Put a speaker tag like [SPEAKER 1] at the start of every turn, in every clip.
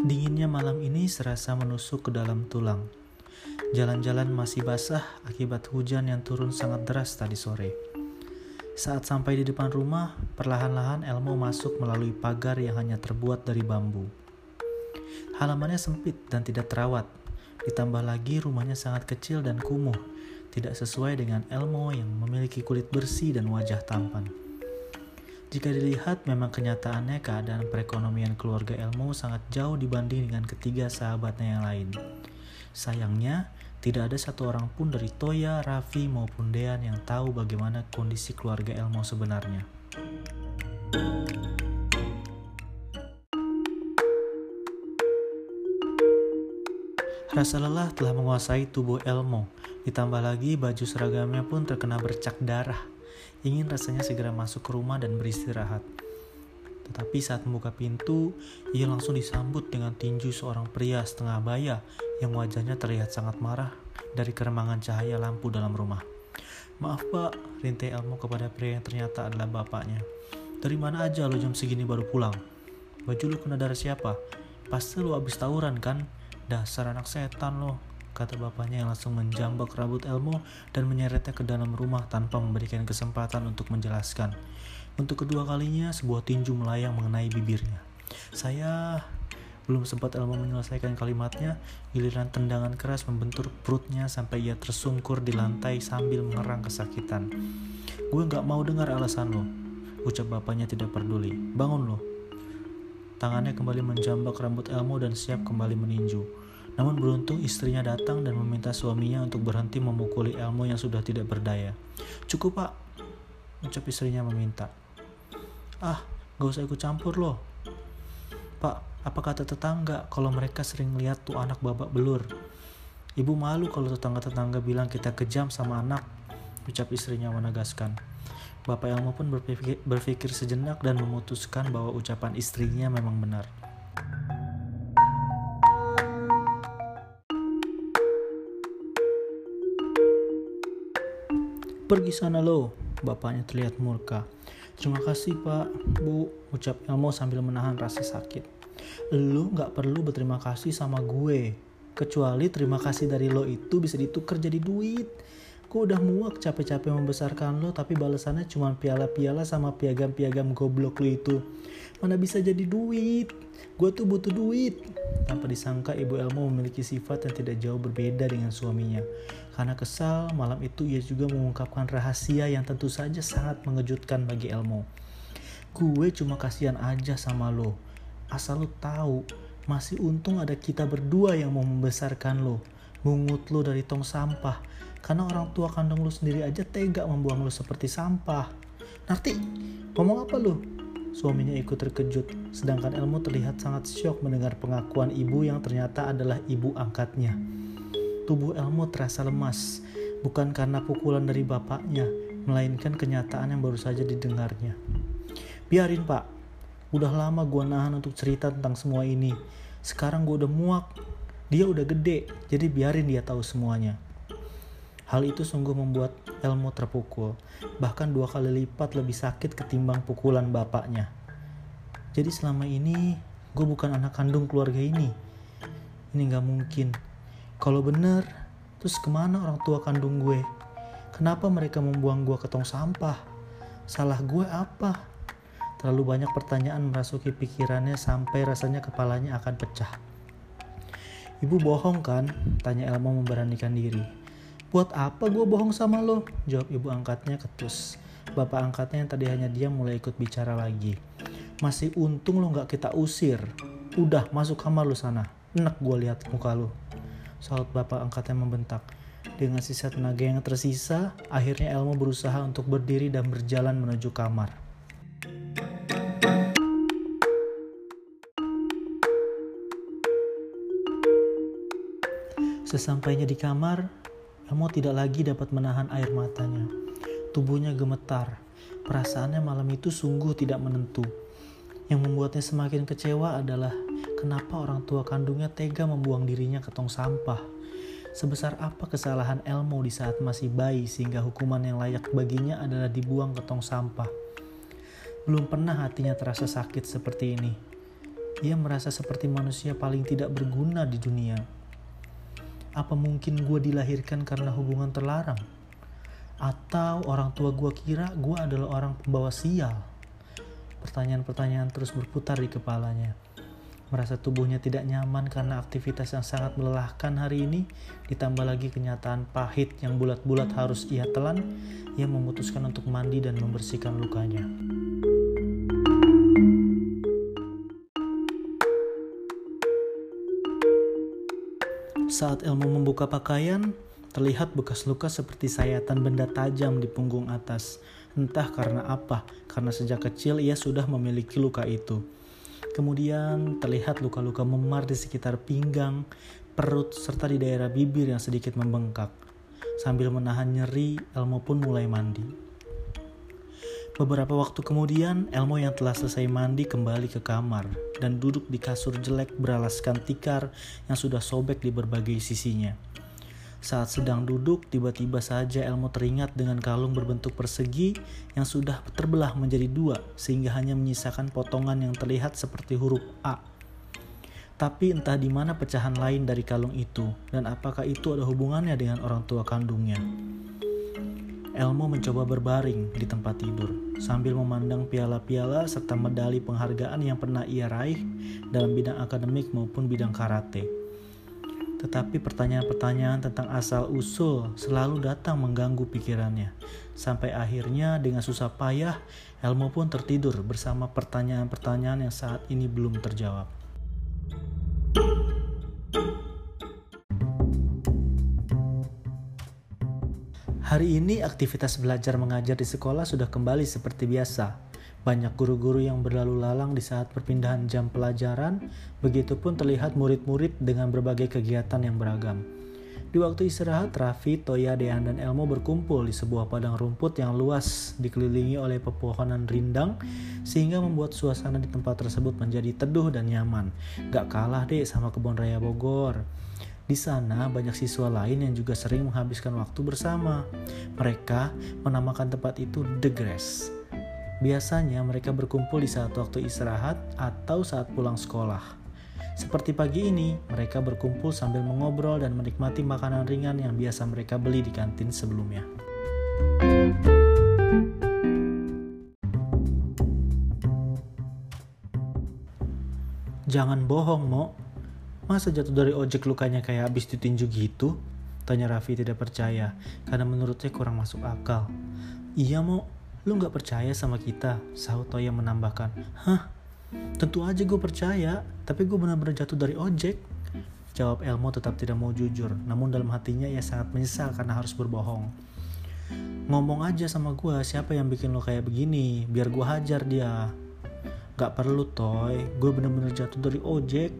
[SPEAKER 1] Dinginnya malam ini serasa menusuk ke dalam tulang. Jalan-jalan masih basah akibat hujan yang turun sangat deras tadi sore. Saat sampai di depan rumah, perlahan-lahan Elmo masuk melalui pagar yang hanya terbuat dari bambu. Halamannya sempit dan tidak terawat. Ditambah lagi rumahnya sangat kecil dan kumuh, tidak sesuai dengan Elmo yang memiliki kulit bersih dan wajah tampan. Jika dilihat, memang kenyataannya keadaan perekonomian keluarga Elmo sangat jauh dibanding dengan ketiga sahabatnya yang lain. Sayangnya, tidak ada satu orang pun dari Toya, Raffi, maupun Dean yang tahu bagaimana kondisi keluarga Elmo sebenarnya. Rasa lelah telah menguasai tubuh Elmo, ditambah lagi baju seragamnya pun terkena bercak darah ingin rasanya segera masuk ke rumah dan beristirahat. Tetapi saat membuka pintu, ia langsung disambut dengan tinju seorang pria setengah baya yang wajahnya terlihat sangat marah dari keremangan cahaya lampu dalam rumah. Maaf pak, rintai Elmo kepada pria yang ternyata adalah bapaknya. Dari mana aja lo jam segini baru pulang? Baju lo kena darah siapa? Pasti lo abis tawuran kan? Dasar anak setan lo, kata bapaknya yang langsung menjambak rambut Elmo dan menyeretnya ke dalam rumah tanpa memberikan kesempatan untuk menjelaskan. Untuk kedua kalinya, sebuah tinju melayang mengenai bibirnya. Saya belum sempat Elmo menyelesaikan kalimatnya, giliran tendangan keras membentur perutnya sampai ia tersungkur di lantai sambil mengerang kesakitan. Gue gak mau dengar alasan lo, ucap bapaknya tidak peduli. Bangun lo. Tangannya kembali menjambak rambut Elmo dan siap kembali meninju. Namun beruntung istrinya datang dan meminta suaminya untuk berhenti memukuli Elmo yang sudah tidak berdaya. Cukup pak, ucap istrinya meminta. Ah, gak usah ikut campur loh. Pak, apa kata tetangga kalau mereka sering lihat tuh anak babak belur? Ibu malu kalau tetangga-tetangga bilang kita kejam sama anak, ucap istrinya menegaskan. Bapak Elmo pun berpikir, berpikir sejenak dan memutuskan bahwa ucapan istrinya memang benar. Pergi sana lo, bapaknya terlihat murka. Terima kasih pak, bu, ucap Elmo sambil menahan rasa sakit. Lu gak perlu berterima kasih sama gue, kecuali terima kasih dari lo itu bisa ditukar jadi duit. Gue udah muak capek-capek membesarkan lo tapi balasannya cuma piala-piala sama piagam-piagam goblok lo itu. Mana bisa jadi duit? Gue tuh butuh duit. Tanpa disangka ibu Elmo memiliki sifat yang tidak jauh berbeda dengan suaminya. Karena kesal, malam itu ia juga mengungkapkan rahasia yang tentu saja sangat mengejutkan bagi Elmo. Gue cuma kasihan aja sama lo. Asal lo tahu, masih untung ada kita berdua yang mau membesarkan lo. Mungut lo dari tong sampah. Karena orang tua kandung lo sendiri aja tega membuang lo seperti sampah. Nanti, ngomong apa lo? Suaminya ikut terkejut, sedangkan Elmo terlihat sangat syok mendengar pengakuan ibu yang ternyata adalah ibu angkatnya. Tubuh Elmo terasa lemas, bukan karena pukulan dari bapaknya, melainkan kenyataan yang baru saja didengarnya. Biarin pak, udah lama gue nahan untuk cerita tentang semua ini. Sekarang gue udah muak, dia udah gede, jadi biarin dia tahu semuanya. Hal itu sungguh membuat Elmo terpukul, bahkan dua kali lipat lebih sakit ketimbang pukulan bapaknya. Jadi selama ini gue bukan anak kandung keluarga ini. Ini gak mungkin. Kalau bener, terus ke mana orang tua kandung gue? Kenapa mereka membuang gue ke tong sampah? Salah gue apa? Terlalu banyak pertanyaan merasuki pikirannya sampai rasanya kepalanya akan pecah. Ibu bohong kan? Tanya Elmo memberanikan diri. Buat apa gue bohong sama lo? Jawab ibu angkatnya ketus. Bapak angkatnya yang tadi hanya diam mulai ikut bicara lagi. Masih untung lo gak kita usir. Udah masuk kamar lo sana. Enak gue lihat muka lo saut bapak angkatnya membentak. Dengan sisa tenaga yang tersisa, akhirnya Elmo berusaha untuk berdiri dan berjalan menuju kamar. Sesampainya di kamar, Elmo tidak lagi dapat menahan air matanya. Tubuhnya gemetar. Perasaannya malam itu sungguh tidak menentu. Yang membuatnya semakin kecewa adalah kenapa orang tua kandungnya tega membuang dirinya ke tong sampah. Sebesar apa kesalahan Elmo di saat masih bayi sehingga hukuman yang layak baginya adalah dibuang ke tong sampah. Belum pernah hatinya terasa sakit seperti ini. Ia merasa seperti manusia paling tidak berguna di dunia. Apa mungkin gue dilahirkan karena hubungan terlarang? Atau orang tua gue kira gue adalah orang pembawa sial? Pertanyaan-pertanyaan terus berputar di kepalanya merasa tubuhnya tidak nyaman karena aktivitas yang sangat melelahkan hari ini, ditambah lagi kenyataan pahit yang bulat-bulat harus ia telan, ia memutuskan untuk mandi dan membersihkan lukanya. Saat Elmo membuka pakaian, terlihat bekas luka seperti sayatan benda tajam di punggung atas. Entah karena apa, karena sejak kecil ia sudah memiliki luka itu. Kemudian terlihat luka-luka memar di sekitar pinggang, perut, serta di daerah bibir yang sedikit membengkak. Sambil menahan nyeri, Elmo pun mulai mandi. Beberapa waktu kemudian, Elmo yang telah selesai mandi kembali ke kamar dan duduk di kasur jelek beralaskan tikar yang sudah sobek di berbagai sisinya. Saat sedang duduk, tiba-tiba saja Elmo teringat dengan kalung berbentuk persegi yang sudah terbelah menjadi dua sehingga hanya menyisakan potongan yang terlihat seperti huruf A. Tapi entah di mana pecahan lain dari kalung itu dan apakah itu ada hubungannya dengan orang tua kandungnya. Elmo mencoba berbaring di tempat tidur sambil memandang piala-piala serta medali penghargaan yang pernah ia raih dalam bidang akademik maupun bidang karate. Tetapi pertanyaan-pertanyaan tentang asal-usul selalu datang mengganggu pikirannya. Sampai akhirnya dengan susah payah, Elmo pun tertidur bersama pertanyaan-pertanyaan yang saat ini belum terjawab. Hari ini aktivitas belajar mengajar di sekolah sudah kembali seperti biasa. Banyak guru-guru yang berlalu lalang di saat perpindahan jam pelajaran, begitupun terlihat murid-murid dengan berbagai kegiatan yang beragam. Di waktu istirahat, Raffi, Toya, Dean, dan Elmo berkumpul di sebuah padang rumput yang luas dikelilingi oleh pepohonan rindang sehingga membuat suasana di tempat tersebut menjadi teduh dan nyaman. Gak kalah deh sama kebun raya Bogor. Di sana banyak siswa lain yang juga sering menghabiskan waktu bersama. Mereka menamakan tempat itu The Grass. Biasanya mereka berkumpul di saat waktu istirahat atau saat pulang sekolah. Seperti pagi ini, mereka berkumpul sambil mengobrol dan menikmati makanan ringan yang biasa mereka beli di kantin sebelumnya. Jangan bohong, Mo. Masa jatuh dari ojek lukanya kayak habis ditinju gitu? Tanya Raffi tidak percaya, karena menurutnya kurang masuk akal. Iya, Mo Lu gak percaya sama kita? Sahut Toya menambahkan. Hah? Tentu aja gue percaya, tapi gue benar-benar jatuh dari ojek. Jawab Elmo tetap tidak mau jujur, namun dalam hatinya ia sangat menyesal karena harus berbohong. Ngomong aja sama gue siapa yang bikin lo kayak begini, biar gue hajar dia. Gak perlu Toy, gue bener-bener jatuh dari ojek.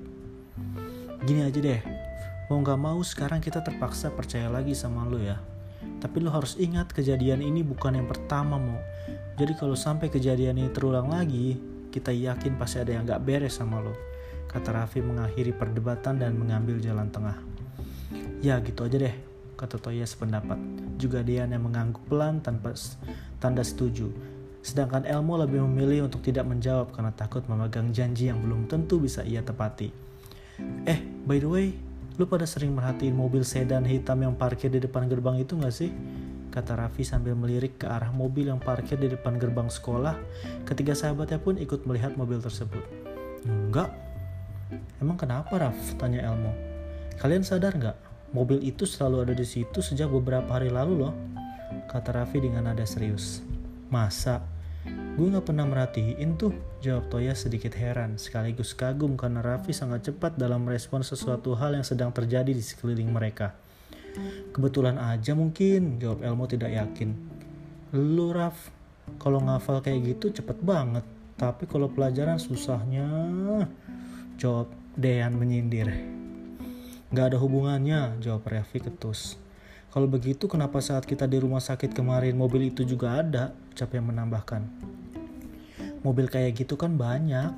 [SPEAKER 1] Gini aja deh, mau gak mau sekarang kita terpaksa percaya lagi sama lo ya. Tapi lo harus ingat kejadian ini bukan yang pertama mau. Jadi kalau sampai kejadian ini terulang lagi, kita yakin pasti ada yang gak beres sama lo. Kata Raffi mengakhiri perdebatan dan mengambil jalan tengah. Ya gitu aja deh, kata Toya sependapat. Juga dia yang mengangguk pelan tanpa tanda setuju. Sedangkan Elmo lebih memilih untuk tidak menjawab karena takut memegang janji yang belum tentu bisa ia tepati. Eh, by the way, Lu pada sering merhatiin mobil sedan hitam yang parkir di depan gerbang itu gak sih? Kata Raffi sambil melirik ke arah mobil yang parkir di depan gerbang sekolah. Ketiga sahabatnya pun ikut melihat mobil tersebut. Enggak. Emang kenapa Raff? Tanya Elmo. Kalian sadar nggak? Mobil itu selalu ada di situ sejak beberapa hari lalu loh. Kata Raffi dengan nada serius. Masa? Gue gak pernah merhatiin tuh, jawab Toya sedikit heran, sekaligus kagum karena Raffi sangat cepat dalam merespon sesuatu hal yang sedang terjadi di sekeliling mereka. Kebetulan aja mungkin, jawab Elmo tidak yakin. Lu Raf, kalau ngafal kayak gitu cepet banget, tapi kalau pelajaran susahnya, jawab Dean menyindir. Gak ada hubungannya, jawab Raffi ketus. Kalau begitu kenapa saat kita di rumah sakit kemarin mobil itu juga ada? Ucap yang menambahkan. Mobil kayak gitu kan banyak.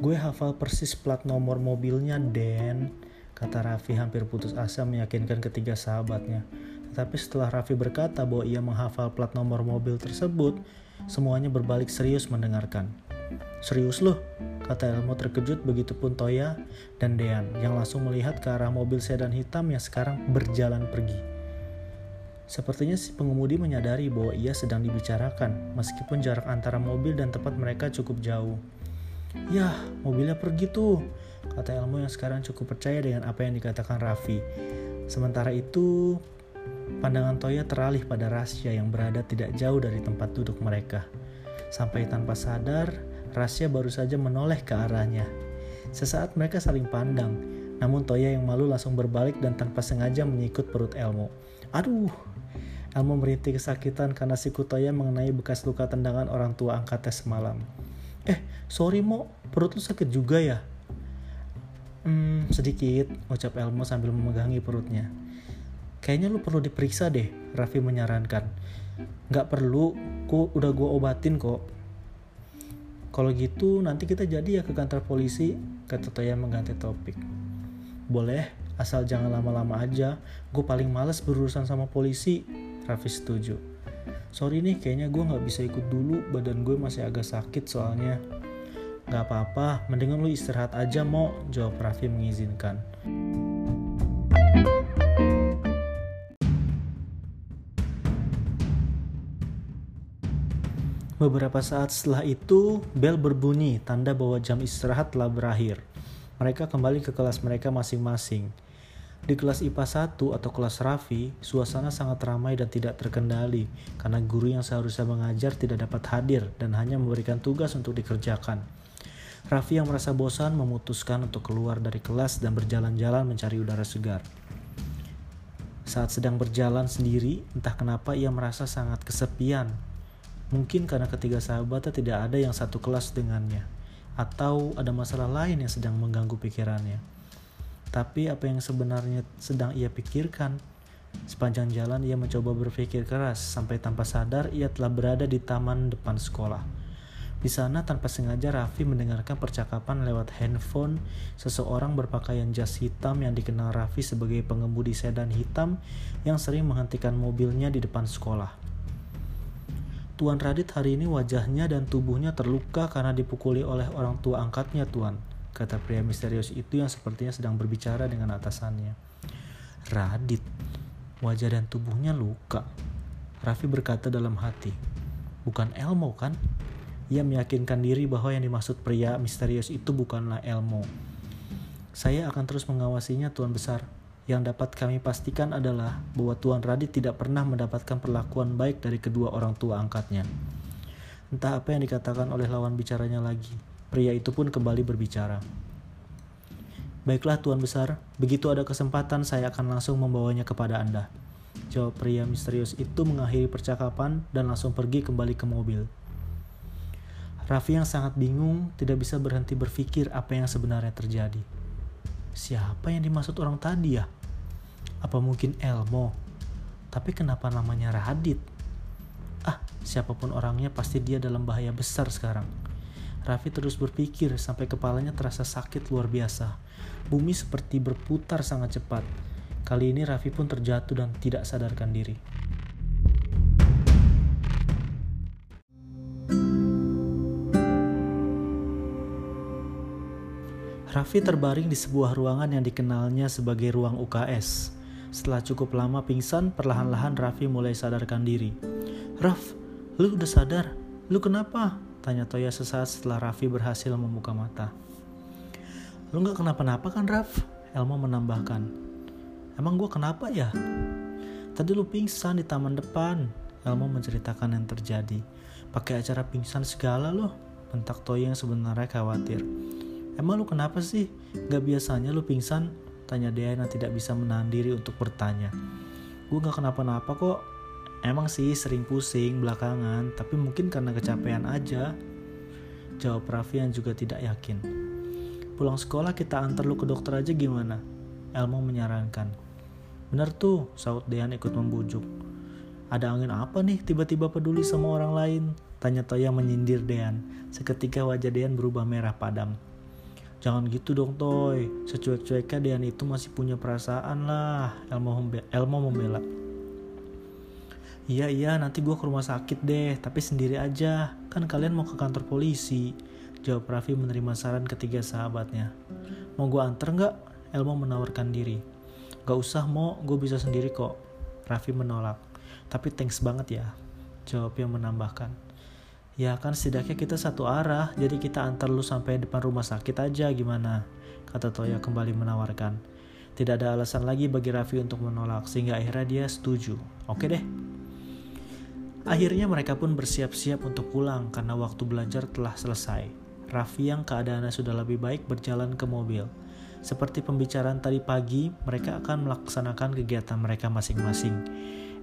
[SPEAKER 1] Gue hafal persis plat nomor mobilnya, Den. Kata Raffi hampir putus asa meyakinkan ketiga sahabatnya. Tetapi setelah Raffi berkata bahwa ia menghafal plat nomor mobil tersebut, semuanya berbalik serius mendengarkan. Serius loh, kata Elmo terkejut begitupun Toya dan Dean yang langsung melihat ke arah mobil sedan hitam yang sekarang berjalan pergi. Sepertinya si pengemudi menyadari bahwa ia sedang dibicarakan meskipun jarak antara mobil dan tempat mereka cukup jauh. Yah, mobilnya pergi tuh, kata Elmo yang sekarang cukup percaya dengan apa yang dikatakan Raffi. Sementara itu, Pandangan Toya teralih pada Rasya yang berada tidak jauh dari tempat duduk mereka. Sampai tanpa sadar, Rasya baru saja menoleh ke arahnya. Sesaat mereka saling pandang, namun Toya yang malu langsung berbalik dan tanpa sengaja menyikut perut Elmo. Aduh! Elmo merintih kesakitan karena siku Toya mengenai bekas luka tendangan orang tua angkatnya semalam. Eh, sorry Mo, perut lu sakit juga ya? Hmm, sedikit, ucap Elmo sambil memegangi perutnya. Kayaknya lu perlu diperiksa deh, Raffi menyarankan. Gak perlu, ku udah gue obatin kok. Kalau gitu nanti kita jadi ya ke kantor polisi, kata Toya mengganti topik. Boleh, asal jangan lama-lama aja. Gue paling males berurusan sama polisi, Raffi setuju. Sorry nih, kayaknya gue gak bisa ikut dulu, badan gue masih agak sakit soalnya. Gak apa-apa, mendingan lu istirahat aja mau, jawab Raffi mengizinkan. Beberapa saat setelah itu, bel berbunyi, tanda bahwa jam istirahat telah berakhir. Mereka kembali ke kelas mereka masing-masing. Di kelas IPA 1 atau kelas Raffi, suasana sangat ramai dan tidak terkendali karena guru yang seharusnya mengajar tidak dapat hadir dan hanya memberikan tugas untuk dikerjakan. Raffi yang merasa bosan memutuskan untuk keluar dari kelas dan berjalan-jalan mencari udara segar. Saat sedang berjalan sendiri, entah kenapa ia merasa sangat kesepian Mungkin karena ketiga sahabatnya tidak ada yang satu kelas dengannya, atau ada masalah lain yang sedang mengganggu pikirannya. Tapi apa yang sebenarnya sedang ia pikirkan? Sepanjang jalan ia mencoba berpikir keras sampai tanpa sadar ia telah berada di taman depan sekolah. Di sana tanpa sengaja Raffi mendengarkan percakapan lewat handphone seseorang berpakaian jas hitam yang dikenal Raffi sebagai pengemudi sedan hitam yang sering menghentikan mobilnya di depan sekolah. Tuan Radit hari ini wajahnya dan tubuhnya terluka karena dipukuli oleh orang tua angkatnya, Tuan, kata pria misterius itu yang sepertinya sedang berbicara dengan atasannya. Radit, wajah dan tubuhnya luka. Raffi berkata dalam hati, bukan Elmo kan? Ia meyakinkan diri bahwa yang dimaksud pria misterius itu bukanlah Elmo. Saya akan terus mengawasinya, Tuan Besar, yang dapat kami pastikan adalah bahwa Tuan Radit tidak pernah mendapatkan perlakuan baik dari kedua orang tua angkatnya. Entah apa yang dikatakan oleh lawan bicaranya lagi, pria itu pun kembali berbicara. Baiklah Tuan Besar, begitu ada kesempatan saya akan langsung membawanya kepada Anda. Jawab pria misterius itu mengakhiri percakapan dan langsung pergi kembali ke mobil. Raffi yang sangat bingung tidak bisa berhenti berpikir apa yang sebenarnya terjadi. Siapa yang dimaksud orang tadi ya? Apa mungkin Elmo? Tapi kenapa namanya Radit? Ah, siapa pun orangnya pasti dia dalam bahaya besar sekarang. Raffi terus berpikir sampai kepalanya terasa sakit luar biasa. Bumi seperti berputar sangat cepat. Kali ini Raffi pun terjatuh dan tidak sadarkan diri. Raffi terbaring di sebuah ruangan yang dikenalnya sebagai ruang UKS. Setelah cukup lama pingsan, perlahan-lahan Raffi mulai sadarkan diri. Raff, lu udah sadar? Lu kenapa? Tanya Toya sesaat setelah Raffi berhasil membuka mata. Lu gak kenapa-napa kan Raff? Elmo menambahkan. Emang gue kenapa ya? Tadi lu pingsan di taman depan. Elmo menceritakan yang terjadi. Pakai acara pingsan segala loh. Bentak Toya yang sebenarnya khawatir. Emang lu kenapa sih? Gak biasanya lu pingsan? Tanya Diana tidak bisa menahan diri untuk bertanya. Gue gak kenapa-napa kok. Emang sih sering pusing belakangan, tapi mungkin karena kecapean aja. Jawab Raffi yang juga tidak yakin. Pulang sekolah kita antar lu ke dokter aja gimana? Elmo menyarankan. Bener tuh, saut Dean ikut membujuk. Ada angin apa nih tiba-tiba peduli sama orang lain? Tanya Toya menyindir Dean. Seketika wajah Dean berubah merah padam. Jangan gitu dong Toy, secuek-cueknya Dean itu masih punya perasaan lah, Elmo, Elmo membela. Iya iya nanti gue ke rumah sakit deh, tapi sendiri aja, kan kalian mau ke kantor polisi. Jawab Raffi menerima saran ketiga sahabatnya. Mau gue anter nggak? Elmo menawarkan diri. Gak usah mau, gue bisa sendiri kok. Raffi menolak. Tapi thanks banget ya. Jawabnya menambahkan. Ya kan setidaknya kita satu arah, jadi kita antar lu sampai depan rumah sakit aja gimana? Kata Toya kembali menawarkan. Tidak ada alasan lagi bagi Raffi untuk menolak, sehingga akhirnya dia setuju. Oke deh. Akhirnya mereka pun bersiap-siap untuk pulang karena waktu belajar telah selesai. Raffi yang keadaannya sudah lebih baik berjalan ke mobil. Seperti pembicaraan tadi pagi, mereka akan melaksanakan kegiatan mereka masing-masing.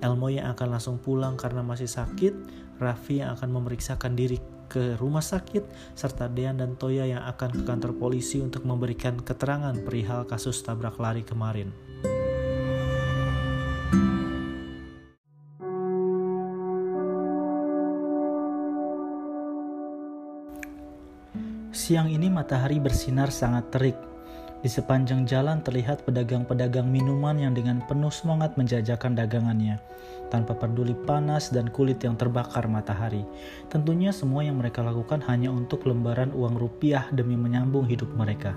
[SPEAKER 1] Elmo yang akan langsung pulang karena masih sakit, Raffi yang akan memeriksakan diri ke rumah sakit, serta Dean dan Toya yang akan ke kantor polisi untuk memberikan keterangan perihal kasus tabrak lari kemarin. Siang ini matahari bersinar sangat terik di sepanjang jalan terlihat pedagang-pedagang minuman yang dengan penuh semangat menjajakan dagangannya, tanpa peduli panas dan kulit yang terbakar matahari. Tentunya semua yang mereka lakukan hanya untuk lembaran uang rupiah demi menyambung hidup mereka.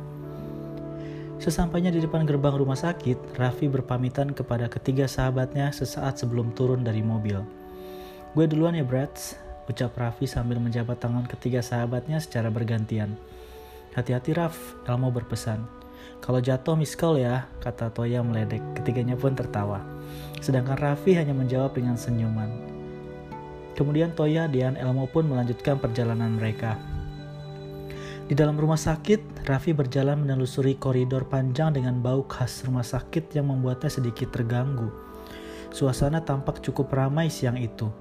[SPEAKER 1] Sesampainya di depan gerbang rumah sakit, Raffi berpamitan kepada ketiga sahabatnya sesaat sebelum turun dari mobil. Gue duluan ya Brad, ucap Raffi sambil menjabat tangan ketiga sahabatnya secara bergantian. Hati-hati Raff, Elmo berpesan. Kalau jatuh miss call ya, kata Toya meledek. Ketiganya pun tertawa. Sedangkan Raffi hanya menjawab dengan senyuman. Kemudian Toya, dan Elmo pun melanjutkan perjalanan mereka. Di dalam rumah sakit, Raffi berjalan menelusuri koridor panjang dengan bau khas rumah sakit yang membuatnya sedikit terganggu. Suasana tampak cukup ramai siang itu.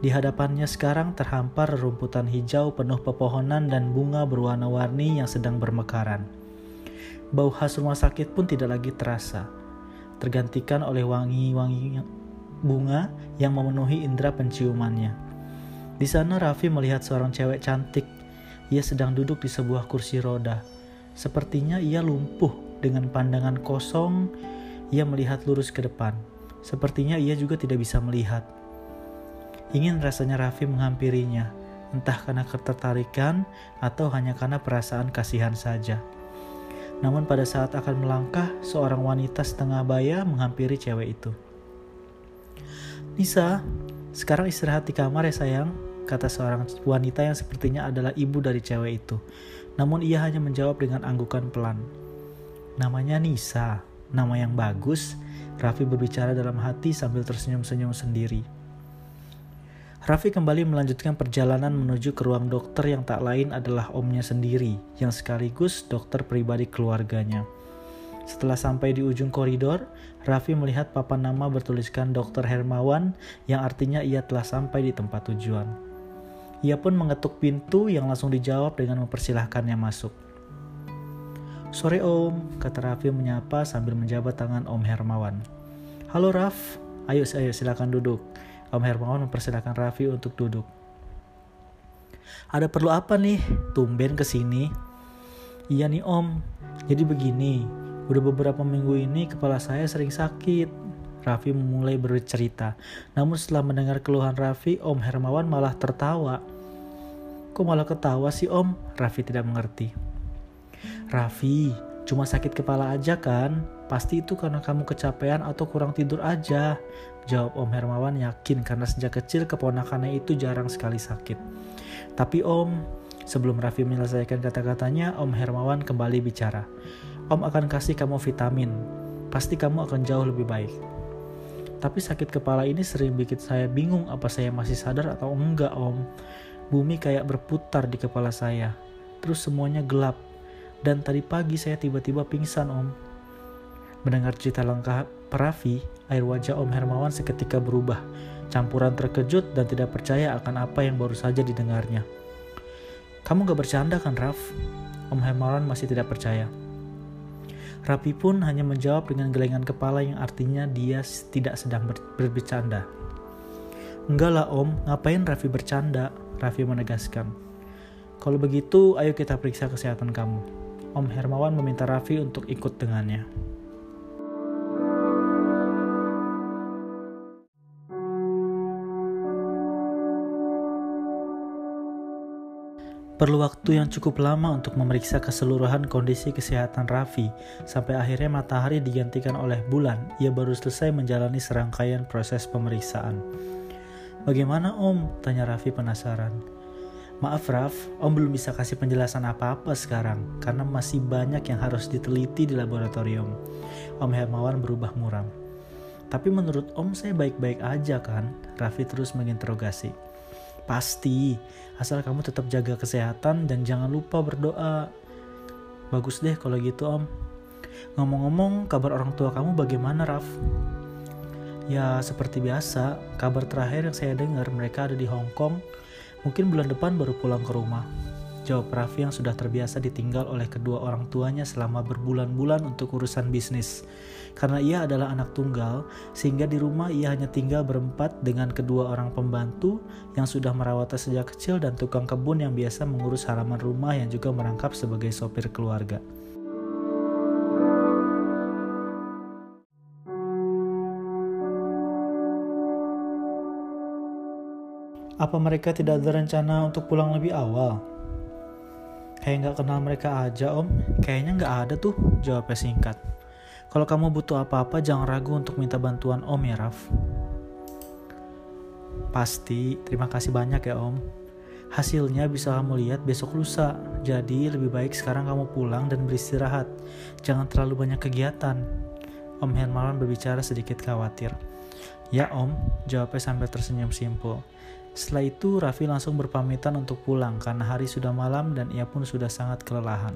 [SPEAKER 1] Di hadapannya sekarang terhampar rumputan hijau penuh pepohonan dan bunga berwarna-warni yang sedang bermekaran. Bau khas rumah sakit pun tidak lagi terasa, tergantikan oleh wangi-wangi bunga yang memenuhi indera penciumannya. Di sana Raffi melihat seorang cewek cantik. Ia sedang duduk di sebuah kursi roda. Sepertinya ia lumpuh dengan pandangan kosong. Ia melihat lurus ke depan. Sepertinya ia juga tidak bisa melihat. Ingin rasanya Raffi menghampirinya, entah karena ketertarikan atau hanya karena perasaan kasihan saja. Namun pada saat akan melangkah, seorang wanita setengah baya menghampiri cewek itu. Nisa, sekarang istirahat di kamar ya sayang, kata seorang wanita yang sepertinya adalah ibu dari cewek itu. Namun ia hanya menjawab dengan anggukan pelan. Namanya Nisa, nama yang bagus. Raffi berbicara dalam hati sambil tersenyum-senyum sendiri. Raffi kembali melanjutkan perjalanan menuju ke ruang dokter yang tak lain adalah omnya sendiri, yang sekaligus dokter pribadi keluarganya. Setelah sampai di ujung koridor, Raffi melihat papan nama bertuliskan Dr. Hermawan yang artinya ia telah sampai di tempat tujuan. Ia pun mengetuk pintu yang langsung dijawab dengan mempersilahkannya masuk. Sore om, kata Raffi menyapa sambil menjabat tangan Om Hermawan. Halo Raf, ayo, ayo silakan duduk. Om Hermawan mempersilahkan Raffi untuk duduk. Ada perlu apa nih? Tumben ke sini. Iya nih Om. Jadi begini, udah beberapa minggu ini kepala saya sering sakit. Raffi memulai bercerita. Namun setelah mendengar keluhan Raffi, Om Hermawan malah tertawa. Kok malah ketawa sih Om? Raffi tidak mengerti. Raffi, cuma sakit kepala aja kan? Pasti itu karena kamu kecapean atau kurang tidur aja. Jawab Om Hermawan yakin karena sejak kecil keponakannya itu jarang sekali sakit. Tapi Om, sebelum Raffi menyelesaikan kata-katanya, Om Hermawan kembali bicara. Om akan kasih kamu vitamin. Pasti kamu akan jauh lebih baik. Tapi sakit kepala ini sering bikin saya bingung apa saya masih sadar atau enggak om. Bumi kayak berputar di kepala saya. Terus semuanya gelap. Dan tadi pagi saya tiba-tiba pingsan om. Mendengar cerita lengkap Raffi, Air wajah Om Hermawan seketika berubah, campuran terkejut dan tidak percaya akan apa yang baru saja didengarnya. Kamu gak bercanda kan, Raf? Om Hermawan masih tidak percaya. Rapi pun hanya menjawab dengan gelengan kepala yang artinya dia tidak sedang ber berbicanda. Enggak lah om, ngapain Raffi bercanda? Raffi menegaskan. Kalau begitu, ayo kita periksa kesehatan kamu. Om Hermawan meminta Raffi untuk ikut dengannya. Perlu waktu yang cukup lama untuk memeriksa keseluruhan kondisi kesehatan Raffi, sampai akhirnya matahari digantikan oleh bulan. Ia baru selesai menjalani serangkaian proses pemeriksaan. Bagaimana om? Tanya Raffi penasaran. Maaf Raf, om belum bisa kasih penjelasan apa-apa sekarang, karena masih banyak yang harus diteliti di laboratorium. Om Hermawan berubah muram. Tapi menurut om saya baik-baik aja kan? Raffi terus menginterogasi. Pasti, asal kamu tetap jaga kesehatan dan jangan lupa berdoa. Bagus deh kalau gitu om. Ngomong-ngomong, kabar orang tua kamu bagaimana Raf? Ya seperti biasa, kabar terakhir yang saya dengar mereka ada di Hong Kong. Mungkin bulan depan baru pulang ke rumah. Jawab Raffi yang sudah terbiasa ditinggal oleh kedua orang tuanya selama berbulan-bulan untuk urusan bisnis. Karena ia adalah anak tunggal, sehingga di rumah ia hanya tinggal berempat dengan kedua orang pembantu yang sudah merawatnya sejak kecil dan tukang kebun yang biasa mengurus halaman rumah yang juga merangkap sebagai sopir keluarga. Apa mereka tidak ada rencana untuk pulang lebih awal? Kayak nggak kenal mereka aja om, kayaknya nggak ada tuh, jawabnya singkat. Kalau kamu butuh apa-apa jangan ragu untuk minta bantuan om ya Raf. Pasti, terima kasih banyak ya om. Hasilnya bisa kamu lihat besok lusa, jadi lebih baik sekarang kamu pulang dan beristirahat. Jangan terlalu banyak kegiatan. Om Hermawan berbicara sedikit khawatir. Ya om, jawabnya sambil tersenyum simpul. Setelah itu Raffi langsung berpamitan untuk pulang karena hari sudah malam dan ia pun sudah sangat kelelahan.